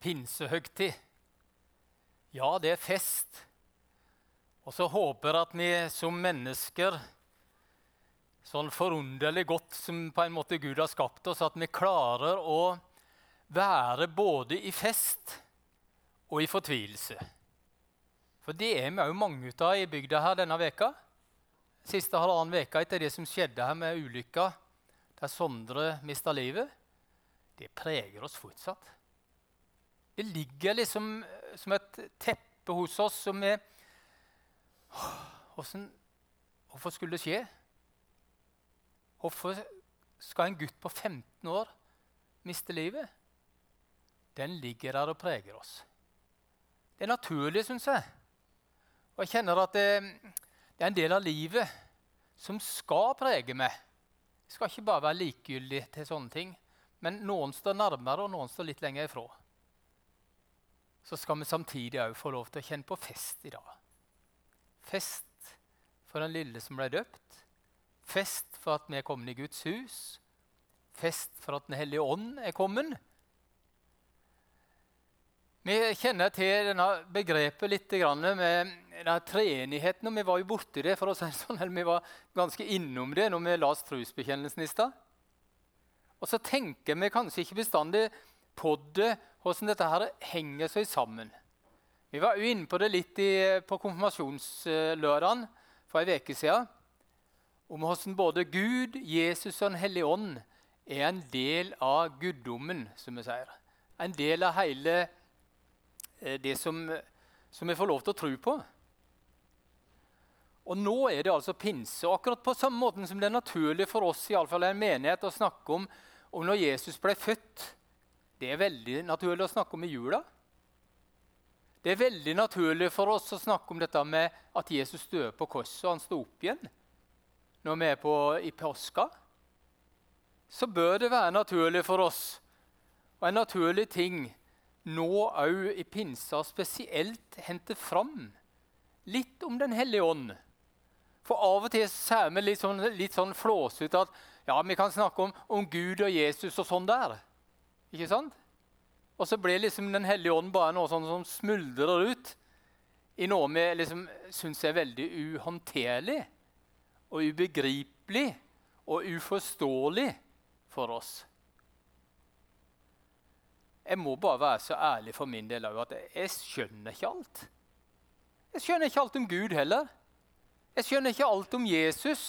pinsehøgtid. Ja, det er fest. Og så håper jeg at vi som mennesker, sånn forunderlig godt som på en måte Gud har skapt oss, at vi klarer å være både i fest og i fortvilelse. For det er vi òg mange av i bygda her denne veka. Siste halvannen veka etter det som skjedde her med ulykka der Sondre mista livet, det preger oss fortsatt. Det ligger liksom som et teppe hos oss som er Hvordan, Hvorfor skulle det skje? Hvorfor skal en gutt på 15 år miste livet? Den ligger der og preger oss. Det er naturlig, syns jeg. Og jeg kjenner at det, det, er en del av livet som skal prege meg. Jeg skal ikke bare være likegyldig til sånne ting. Men noen står nærmere, og noen står litt lenger ifra. Så skal vi samtidig òg få lov til å kjenne på fest i dag. Fest for den lille som ble døpt. Fest for at vi er kommet i Guds hus. Fest for at Den hellige ånd er kommet. Vi kjenner til denne begrepet litt med denne treenigheten. og Vi var jo borti det, for å si det sånn, eller vi var ganske innom det når vi leste trosbekjennelsen i stad. Og så tenker vi kanskje ikke bestandig på det, hvordan dette her henger seg sammen. Vi var jo inne på det litt i, på konfirmasjonslørdagen for ei uke siden. Om hvordan både Gud, Jesus og Den hellige ånd er en del av guddommen, som vi sier. En del av hele eh, det som, som vi får lov til å tro på. Og nå er det altså pinse. Og akkurat på samme måte som det er naturlig for oss i alle fall en menighet å snakke om, om når Jesus ble født. Det er veldig naturlig å snakke om i jula. Det er veldig naturlig for oss å snakke om dette med at Jesus døde på korset og han sto opp igjen når vi er på, i påska. Så bør det være naturlig for oss, og en naturlig ting nå òg i pinsa spesielt hente fram litt om Den hellige ånd for av og til ser vi litt sånn, litt sånn flåsete at ja, vi kan snakke om, om, Gud og Jesus og sånn der. Ikke sant? Og så blir liksom Den hellige ånd bare noe sånn som smuldrer ut i noe vi liksom syns er veldig uhåndterlig og ubegripelig og uforståelig for oss. Jeg må bare være så ærlig for min del at jeg skjønner ikke alt. Jeg skjønner ikke alt om Gud heller. Jeg skjønner ikke alt om Jesus,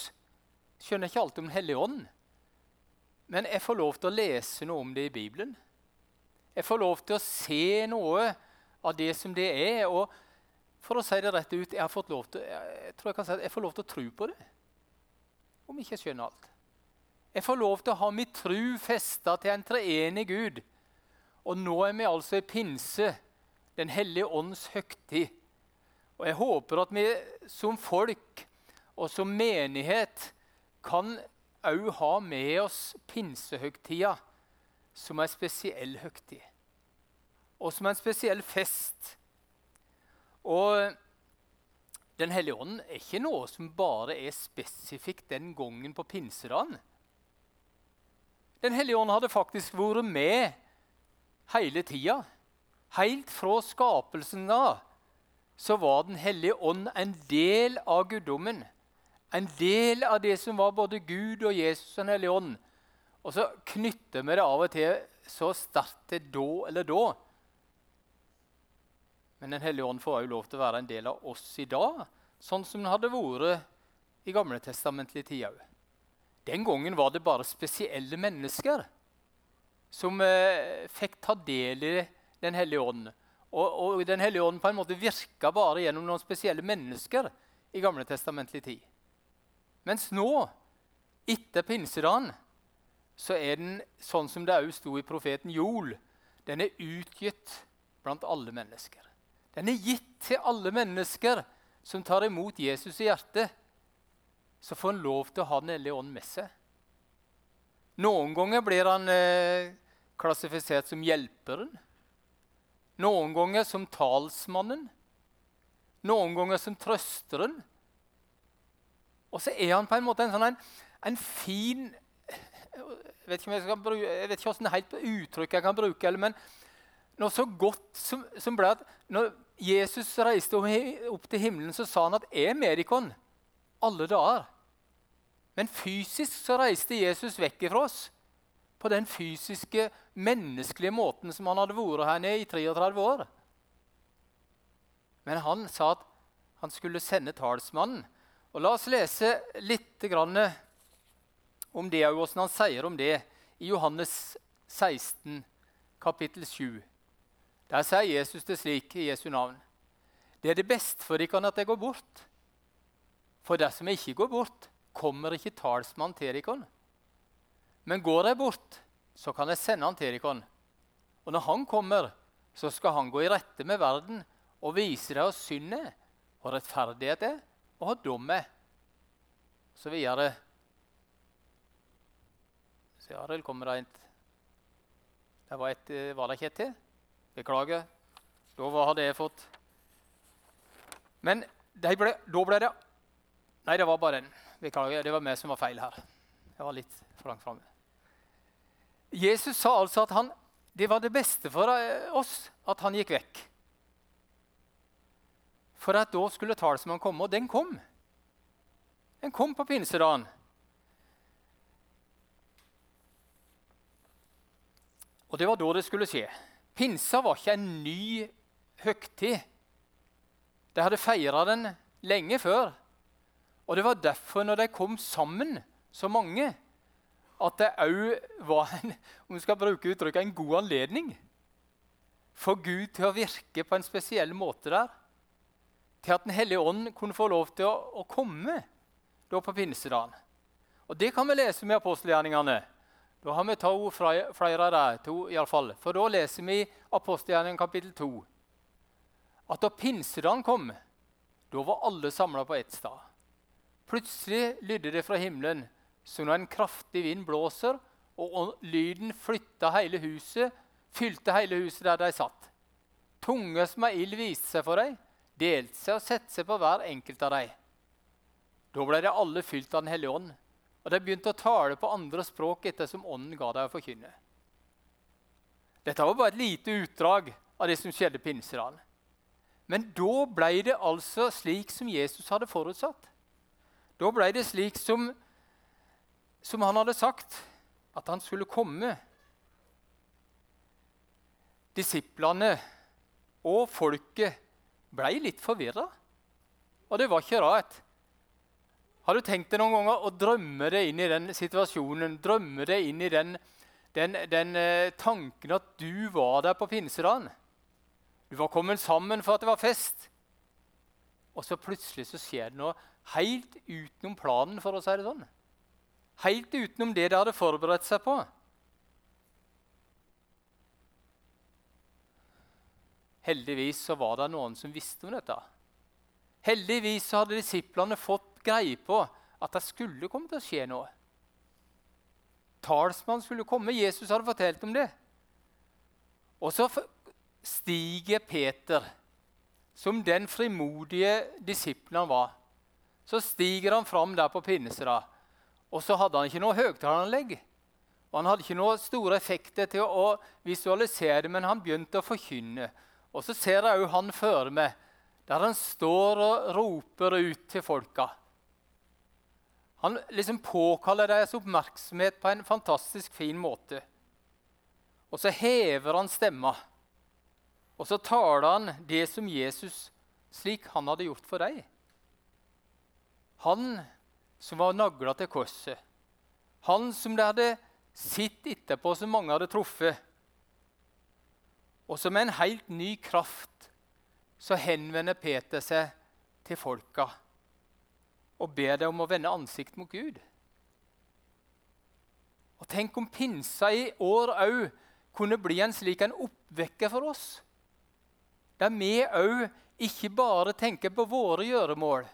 jeg skjønner ikke alt om Den hellige ånd. Men jeg får lov til å lese noe om det i Bibelen. Jeg får lov til å se noe av det som det er. Og for å si det rett ut, jeg, har fått lov til, jeg tror jeg kan si at jeg får lov til å tro på det. Om ikke jeg skjønner alt. Jeg får lov til å ha mitt tru festa til en treenig Gud. Og nå er vi altså i pinse, Den hellige ånds høgtid. Og jeg håper at vi som folk og som menighet kan òg ha med oss pinsehøgtida som en spesiell høgtid. Og som en spesiell fest. Og Den hellige ånd er ikke noe som bare er spesifikt den gangen på pinsedagen. Den hellige ånd hadde faktisk vært med hele tida. Helt fra skapelsen av så var Den hellige ånd en del av guddommen. En del av det som var både Gud og Jesus og Den hellige ånd. Og så knytter vi det av og til så sterkt til da eller da. Men Den hellige ånd får jo lov til å være en del av oss i dag, sånn som den hadde vært i gamle testamentlige tider. Den gangen var det bare spesielle mennesker som eh, fikk ta del i Den hellige ånd. Og, og Den hellige ånd på en måte virka bare gjennom noen spesielle mennesker i gamle testamentlige tid. Mens nå, etter pinsedagen, så er den sånn som det òg sto i profeten Joel. Den er utgitt blant alle mennesker. Den er gitt til alle mennesker som tar imot Jesus i hjertet. Så får han lov til å ha Den hellige ånd med seg. Noen ganger blir han eh, klassifisert som hjelperen. Noen ganger som talsmannen, noen ganger som trøsteren. Og så er han på en måte en sånn en, en fin Jeg vet ikke om jeg skal bruke, jeg vet ikke hvordan det helt uttrykk jeg kan bruke, men noe så godt som, som ble at når Jesus reiste opp til himmelen, så sa han at 'jeg er med dere alle dager'. Men fysisk så reiste Jesus vekk fra oss på den fysiske, menneskelige måten som han hadde vært her nede i 33 år. Men han sa at han skulle sende talsmannen. Og La oss lese litt om det, og hvordan han sier om det, i Johannes 16, kapittel 7. Der sier Jesus det slik i Jesu navn. Det er det beste for dere at jeg går bort. For dersom jeg ikke går bort, kommer ikke talsmannen til dere. Men går jeg bort, så kan jeg sende han til dere. Og når han kommer, så skal han gå i rette med verden og vise deg hva synd er, og rettferdighet er, og hva dumme. Så videre. Så Arild, kommer det et Det var, et, eh, var det ikke et til? Beklager. Da hadde jeg fått Men ble, da ble det Nei, det var bare en. Beklager. Det var meg som var feil her. Jeg var litt for langt framme. Jesus sa altså at han, det var det beste for eh, oss at han gikk vekk. For at da skulle talsmannen komme, og den kom. Den kom på pinsedagen. Og det var da det skulle skje. Pinsa var ikke en ny høgtid. De hadde feira den lenge før. Og det var derfor, når de kom sammen, så mange, at det òg var en, om vi skal bruke uttrykket, en god anledning for Gud til å virke på en spesiell måte der. Til at Den hellige ånd kunne få lov til å, å komme da på pinsedagen. Og Det kan vi lese med apostelgjerningene. Da har vi to, flere dem, to i alle fall. For da leser vi i apostelgjerningen kapittel 2 at da pinsedagen kom, da var alle samla på ett sted. Plutselig lydde det fra himmelen som når en kraftig vind blåser, og lyden flytta hele huset, fylte hele huset der de satt. Tunge som ei ild viste seg for dem, delte seg og satte seg på hver enkelt av dem. Da ble de alle fylt av Den hellige ånd, og de begynte å tale på andre språk ettersom Ånden ga dem å forkynne. Dette var bare et lite utdrag av det som skjedde pinsedagen. Men da ble det altså slik som Jesus hadde forutsatt. Da ble det slik som, som han hadde sagt, at han skulle komme. Disiplene og folket ble litt forvirra. Og det var ikke rart. Har du tenkt deg noen ganger å drømme deg inn i den situasjonen? Drømme deg inn i den, den, den eh, tanken at du var der på pinsedagen? Du var kommet sammen for at det var fest. Og så plutselig så skjer det noe helt utenom planen, for å si det sånn. Helt utenom det de hadde forberedt seg på. Heldigvis så var det noen som visste om dette. Heldigvis så hadde disiplene fått greie på at det skulle komme til å skje noe. Talsmannen skulle komme. Jesus hadde fortalt om det. Og så stiger Peter, som den frimodige disiplen han var. Så stiger han fram der på Pinnesra. Og så hadde han ikke noe høyttaleranlegg. Og han hadde ikke noen store effekter til å visualisere, men han begynte å forkynne. Og så ser jeg òg han føre meg, der han står og roper ut til folka. Han liksom påkaller deres oppmerksomhet på en fantastisk fin måte. Og så hever han stemma. Og så taler han det som Jesus, slik han hadde gjort for deg. Han som var nagla til korset. Han som de hadde sett etterpå, som mange hadde truffet. Og som en helt ny kraft så henvender Peter seg til folka og ber dem om å vende ansikt mot Gud. Og Tenk om pinsa i år òg kunne bli en slik en oppvekker for oss. Der vi òg ikke bare tenker på våre gjøremål,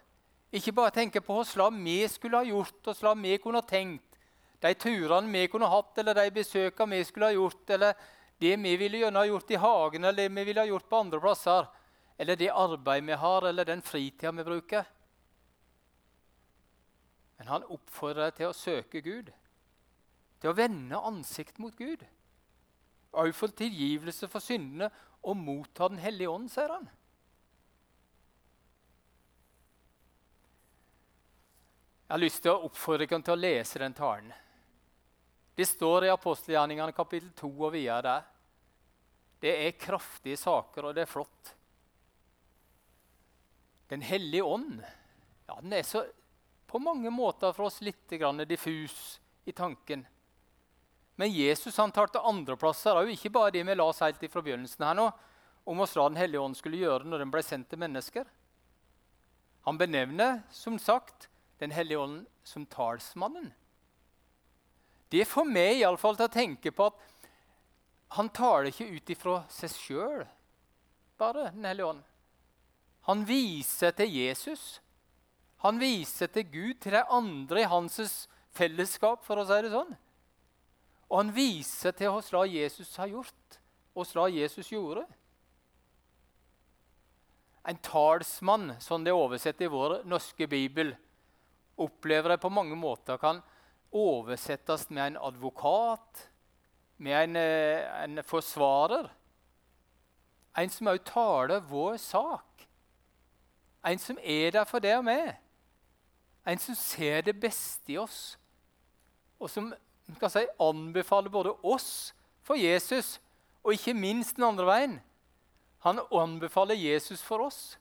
ikke bare tenker på hva vi skulle ha gjort, og hva vi kunne ha tenkt, de turene vi kunne hatt, eller de besøkene vi skulle ha gjort, eller det vi ville gjerne ha gjort i hagen, eller det vi ville ha gjort på andre plasser, eller det arbeidet vi har, eller den fritida vi bruker. Men han oppfordrer deg til å søke Gud, til å vende ansikt mot Gud. òg få tilgivelse for syndene og motta Den hellige ånd, sier han. Jeg har lyst til å oppfordre dere til å lese den talen. Det står i apostelgjerningene kapittel 2 og videre der. Det er kraftige saker, og det er flott. Den hellige ånd ja, den er så på mange måter for oss litt diffus i tanken. Men Jesus han tar til andreplasser òg, ikke bare det vi la oss helt fra begynnelsen her nå, om oss hva Den hellige ånd skulle gjøre når den ble sendt til mennesker. Han benevner som sagt Den hellige ånd som talsmannen. Det får meg iallfall til å tenke på at han taler ikke ut ifra seg sjøl, bare Den hellige ånd. Han viser til Jesus. Han viser til Gud, til de andre i hans fellesskap, for å si det sånn. Og han viser til hva Jesus har gjort, og hva Jesus gjorde. En talsmann, som det er oversett i vår norske bibel, opplever jeg på mange måter kan oversettes med en advokat, med en, eh, en forsvarer. En som òg taler vår sak. En som er der for det og meg. En som ser det beste i oss, og som skal si, anbefaler både oss for Jesus og ikke minst den andre veien. Han anbefaler Jesus for oss.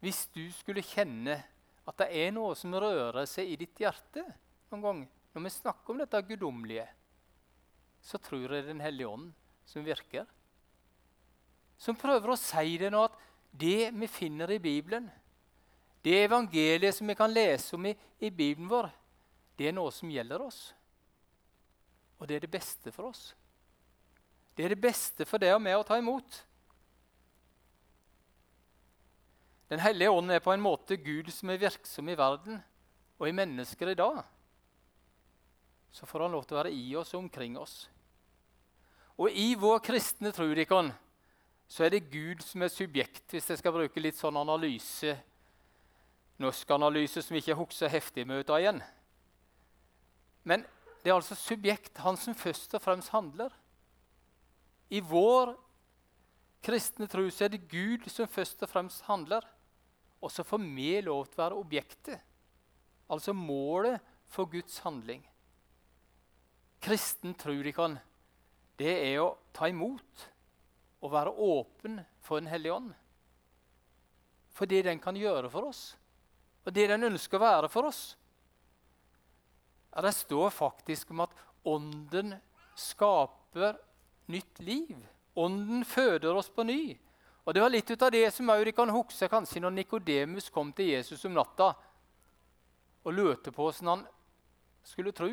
Hvis du skulle kjenne at det er noe som rører seg i ditt hjerte noen gang, når vi snakker om dette guddommelige, så tror jeg det er Den hellige ånd som virker. Som prøver å si det nå at det vi finner i Bibelen, det evangeliet som vi kan lese om i, i Bibelen vår, det er noe som gjelder oss. Og det er det beste for oss. Det er det beste for deg og meg å ta imot. Den hellige ånd er på en måte Gud som er virksom i verden og i mennesker i dag. Så får han lov til å være i oss og omkring oss. Og i vår kristne tro så er det Gud som er subjekt, hvis jeg skal bruke litt sånn analyse norsk analyse som ikke husker heftig med ut av igjen. Men det er altså subjekt, han som først og fremst handler. I vår kristne tro er det Gud som først og fremst handler. Og så får vi lov til å være objektet, altså målet for Guds handling. Kristen tro de kan, det er å ta imot og være åpen for Den hellige ånd. For det den kan gjøre for oss og det den ønsker å være for oss. Ja, det står faktisk om at Ånden skaper nytt liv. Ånden føder oss på ny. Og Det var litt ut av det som vi kan huske kanskje når Nikodemus kom til Jesus om natta og lurte på hvordan han skulle tro.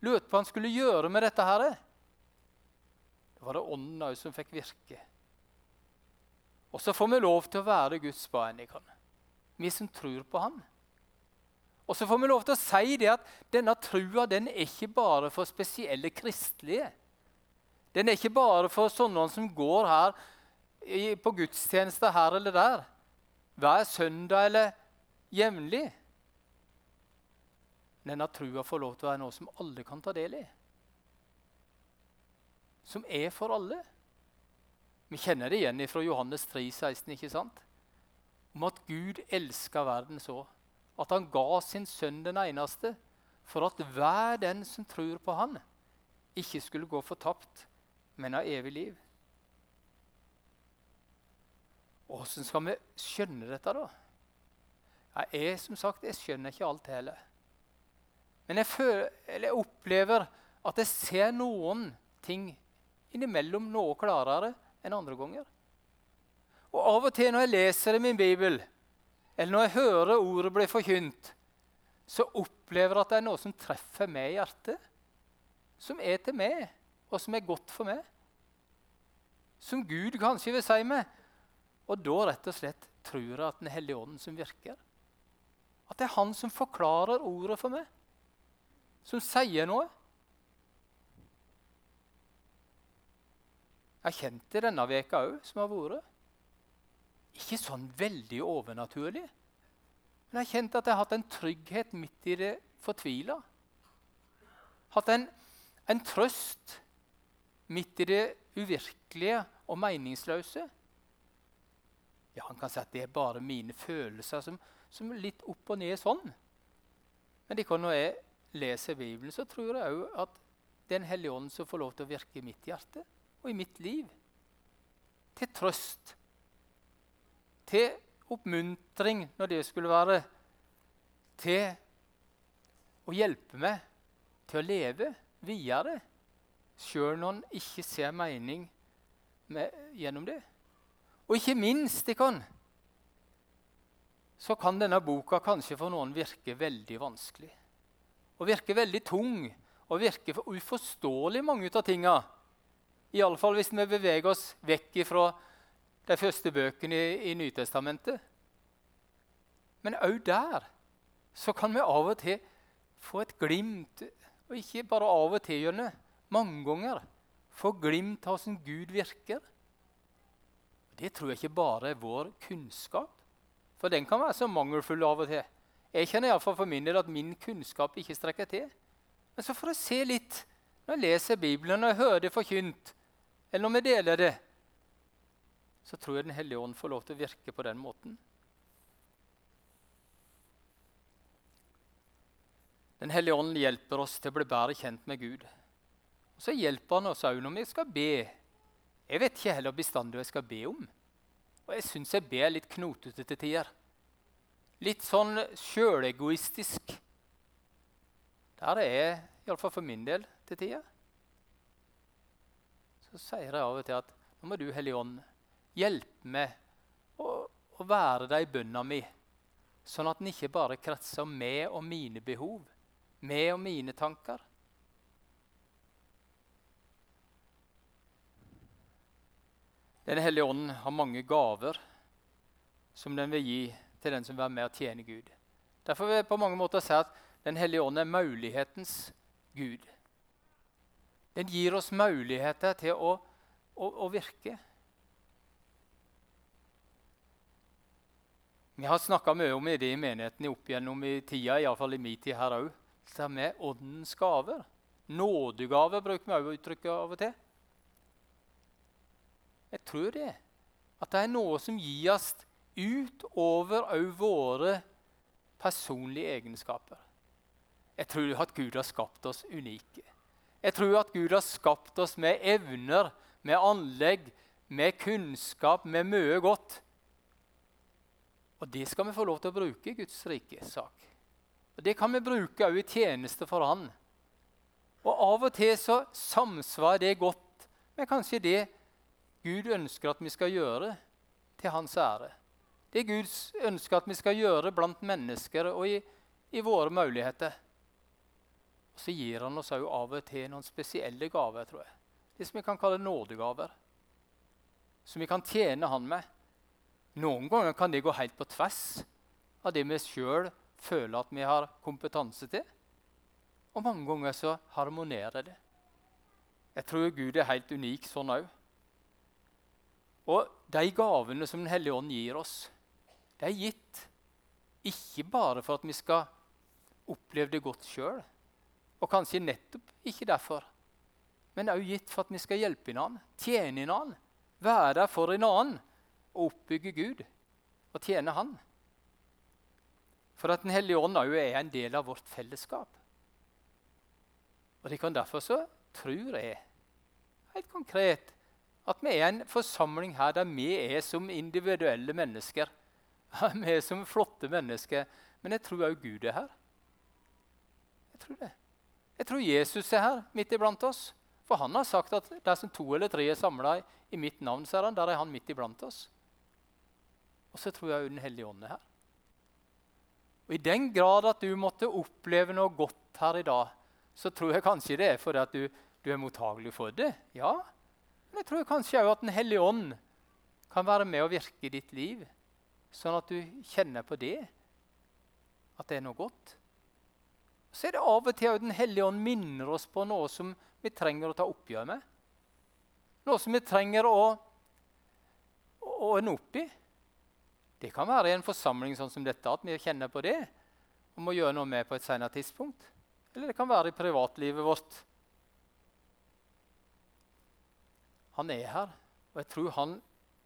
Lurte på hva han skulle gjøre med dette. her. Det var det Ånden òg som fikk virke. Og så får vi lov til å være Guds barn. vi som tror på Han. Og så får vi lov til å si det at denne trua den er ikke bare for spesielle kristelige. Den er ikke bare for sånne som går her på gudstjeneste her eller der hver søndag eller jevnlig. Denne trua får lov til å være noe som alle kan ta del i. Som er for alle. Vi kjenner det igjen fra Johannes 3, 16, ikke sant? om at Gud elska verden så, at han ga sin sønn den eneste, for at hver den som tror på han, ikke skulle gå fortapt, men ha evig liv. Åssen skal vi skjønne dette, da? Jeg, som sagt, jeg skjønner ikke alt heller. Men jeg, føler, jeg opplever at jeg ser noen ting innimellom noe klarere enn andre ganger. Og av og til når jeg leser i min bibel, eller når jeg hører ordet bli forkynt, så opplever jeg at det er noe som treffer meg i hjertet. Som er til meg, og som er godt for meg. Som Gud kanskje vil si meg. Og da rett og slett tror jeg at Den hellige ånden som virker. At det er Han som forklarer ordet for meg. Som sier noe. Jeg har kjent det denne veka òg, som har vært. Ikke sånn veldig overnaturlig. Men jeg har kjent at jeg har hatt en trygghet midt i det fortvila. Hatt en, En trøst midt i det uvirkelige og meningsløse. Ja, Han kan si at det er bare mine følelser som, som er litt opp og ned sånn. Men det når jeg leser Bibelen, så tror jeg òg at Den hellige ånd som får lov til å virke i mitt hjerte og i mitt liv. Til trøst. Til oppmuntring når det skulle være. Til å hjelpe meg til å leve videre, sjøl når en ikke ser mening med, gjennom det. Og ikke minst kan, så kan denne boka kanskje for noen virke veldig vanskelig. Og virke veldig tung og virke uforståelig, mange av tinga. Iallfall hvis vi beveger oss vekk fra de første bøkene i, i Nytestamentet. Men òg der så kan vi av og til få et glimt, og ikke bare av og til, gjerne, mange ganger, få glimt av hvordan Gud virker. Det tror jeg ikke bare er vår kunnskap, for den kan være så mangelfull av og til. Jeg kjenner iallfall for min del at min kunnskap ikke strekker til. Men så får jeg se litt når jeg leser Bibelen, når jeg hører det forkynt, eller når vi deler det, så tror jeg Den hellige ånd får lov til å virke på den måten. Den hellige ånd hjelper oss til å bli bedre kjent med Gud. Og Så hjelper han oss òg når vi skal be. Jeg vet ikke heller bestandig hva jeg skal be om. Og jeg syns jeg ber litt knotete til tider. Litt sånn sjølegoistisk. Der er jeg, iallfall for min del, til tider. Så sier jeg av og til at nå må du, Hellige Ånd, hjelpe meg å, å være deg i bønna mi, sånn at den ikke bare kretser om meg og mine behov, meg og mine tanker. Den hellige ånd har mange gaver som den vil gi til den som vil være med og tjene Gud. Derfor vil jeg på mange måter si at Den hellige ånd er mulighetens Gud. Den gir oss muligheter til å, å, å virke. Vi har snakka mye om det i menigheten opp gjennom i tida, iallfall i min tid her òg det med åndens gaver. Nådegaver bruker vi også uttrykket av og til. Jeg tror det. At det er noe som gis utover òg våre personlige egenskaper. Jeg tror at Gud har skapt oss unike. Jeg tror at Gud har skapt oss med evner, med anlegg, med kunnskap, med mye godt. Og det skal vi få lov til å bruke i Guds rike sak. Og Det kan vi bruke òg i tjeneste for Han. Og Av og til så samsvarer det godt med kanskje det Gud ønsker at vi skal gjøre til Hans ære. Det Gud ønsker at vi skal gjøre blant mennesker og i, i våre muligheter. Og Så gir Han oss òg av og til noen spesielle gaver, tror jeg. Det som vi kan kalle nådegaver. Som vi kan tjene Han med. Noen ganger kan det gå helt på tvers av det vi sjøl føler at vi har kompetanse til. Og mange ganger så harmonerer det. Jeg tror Gud er helt unik sånn òg. Og de gavene som Den hellige ånd gir oss, de er gitt ikke bare for at vi skal oppleve det godt sjøl, og kanskje nettopp ikke derfor, men òg gitt for at vi skal hjelpe hverandre, tjene hverandre, være der for en annen og oppbygge Gud og tjene Han. For at Den hellige ånd òg er en del av vårt fellesskap. Og det kan Derfor så tror jeg helt konkret at vi er en forsamling her der vi er som individuelle mennesker. Vi er som flotte mennesker. Men jeg tror òg Gud er her. Jeg tror det. Jeg tror Jesus er her midt iblant oss. For han har sagt at dersom to eller tre er samla i mitt navn, så er han, der er han midt iblant oss. Og så tror jeg òg Den hellige ånd er her. Og I den grad at du måtte oppleve noe godt her i dag, så tror jeg kanskje det er fordi at du, du er mottagelig for det. Ja, men jeg tror kanskje òg at Den hellige ånd kan være med og virke i ditt liv, sånn at du kjenner på det, at det er noe godt. Så er det av og til at Den hellige ånd minner oss på noe som vi trenger å ta oppgjør med. Noe som vi trenger å, å ordne opp i. Det kan være i en forsamling sånn som dette at vi kjenner på det og må gjøre noe med på et senere tidspunkt. Eller det kan være i privatlivet vårt han er her. Og jeg tror han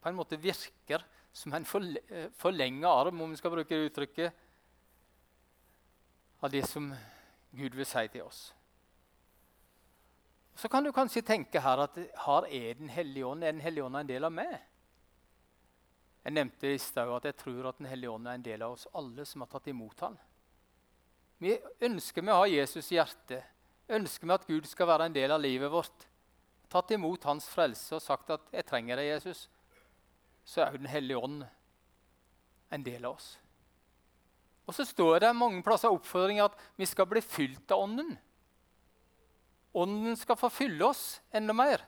på en måte virker som en forlenga arm, om vi skal bruke det uttrykket, av det som Gud vil si til oss. Så kan du kanskje tenke her at her er Den hellige ånd er Den hellige ånd en del av meg. Jeg nevnte i stad at jeg tror at Den hellige ånd er en del av oss alle som har tatt imot ham. Vi ønsker vi å ha Jesus i hjertet. Ønsker vi at Gud skal være en del av livet vårt. Tatt imot Hans frelse og sagt at 'jeg trenger deg, Jesus', så er jo Den hellige ånd en del av oss. Og så står det mange plasser oppfordringer at vi skal bli fylt av Ånden. Ånden skal få fylle oss enda mer.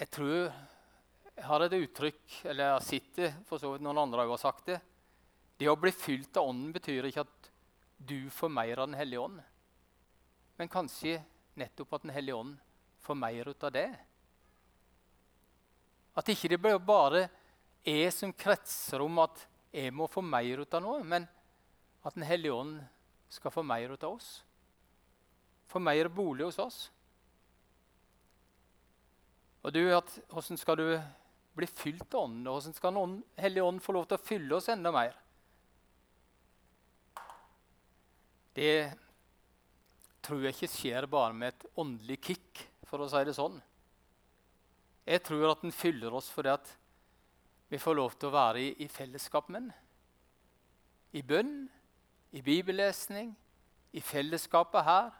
Jeg tror jeg har et uttrykk, eller jeg har sett det, for så vidt noen andre har sagt det. Det å bli fylt av Ånden betyr ikke at du får mer av Den hellige ånd. Men kanskje nettopp at Den hellige ånd får mer ut av det. At ikke det bare er som kretser om at jeg må få mer ut av noe, men at Den hellige ånd skal få mer ut av oss. Få mer bolig hos oss. Og du, at, Hvordan skal du bli fylt av Ånden? Hvordan skal Den hellige ånd få lov til å fylle oss enda mer? Det tror jeg ikke skjer bare med et åndelig kick, for å si det sånn. Jeg tror at den fyller oss fordi at vi får lov til å være i, i fellesskap med den. I bønn, i bibellesning, i fellesskapet her.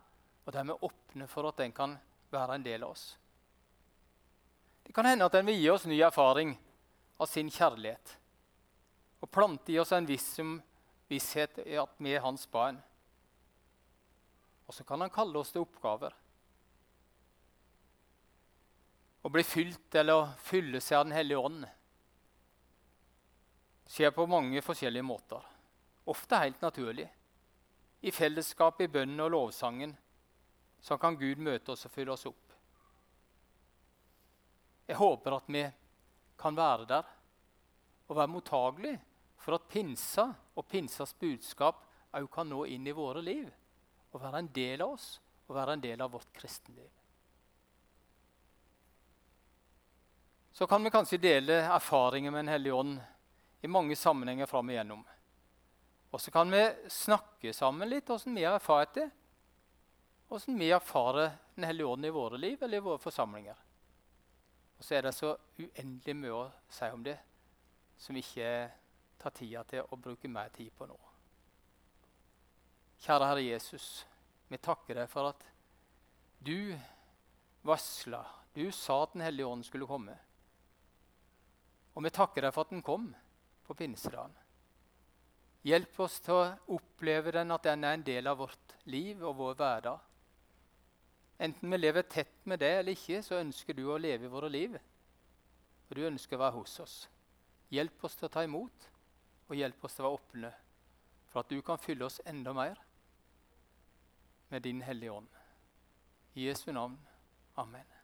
Og der vi åpner for at den kan være en del av oss. Det kan hende at den vil gi oss ny erfaring av sin kjærlighet. Og plante i oss en viss visshet i at vi er hans barn. Og så kan han kalle oss til oppgaver. Å bli fylt eller å fylle seg av Den hellige ånd skjer på mange forskjellige måter. Ofte helt naturlig. I fellesskap, i bønnen og lovsangen så kan Gud møte oss og fylle oss opp. Jeg håper at vi kan være der og være mottagelige for at pinsa og pinsas budskap òg kan nå inn i våre liv og være en del av oss og være en del av vårt kristenliv. Så kan vi kanskje dele erfaringer med Den hellige ånd i mange sammenhenger fram igjennom. Og så kan vi snakke sammen litt hvordan vi har erfart det. Hvordan vi erfarer Den hellige ånd i våre liv eller i våre forsamlinger. Og så er det så uendelig mye å si om det som ikke tar tida til å bruke mer tid på nå. Kjære Herre Jesus, vi takker deg for at du varsla, du sa at Den hellige ånd skulle komme. Og vi takker deg for at den kom på pinsedagen. Hjelp oss til å oppleve den, at den er en del av vårt liv og vår hverdag. Enten vi lever tett med det eller ikke, så ønsker du å leve i våre liv. Og du ønsker å være hos oss. Hjelp oss til å ta imot, og hjelp oss til å være åpne for at du kan fylle oss enda mer med din Hellige Ånd. I Jesu navn. Amen.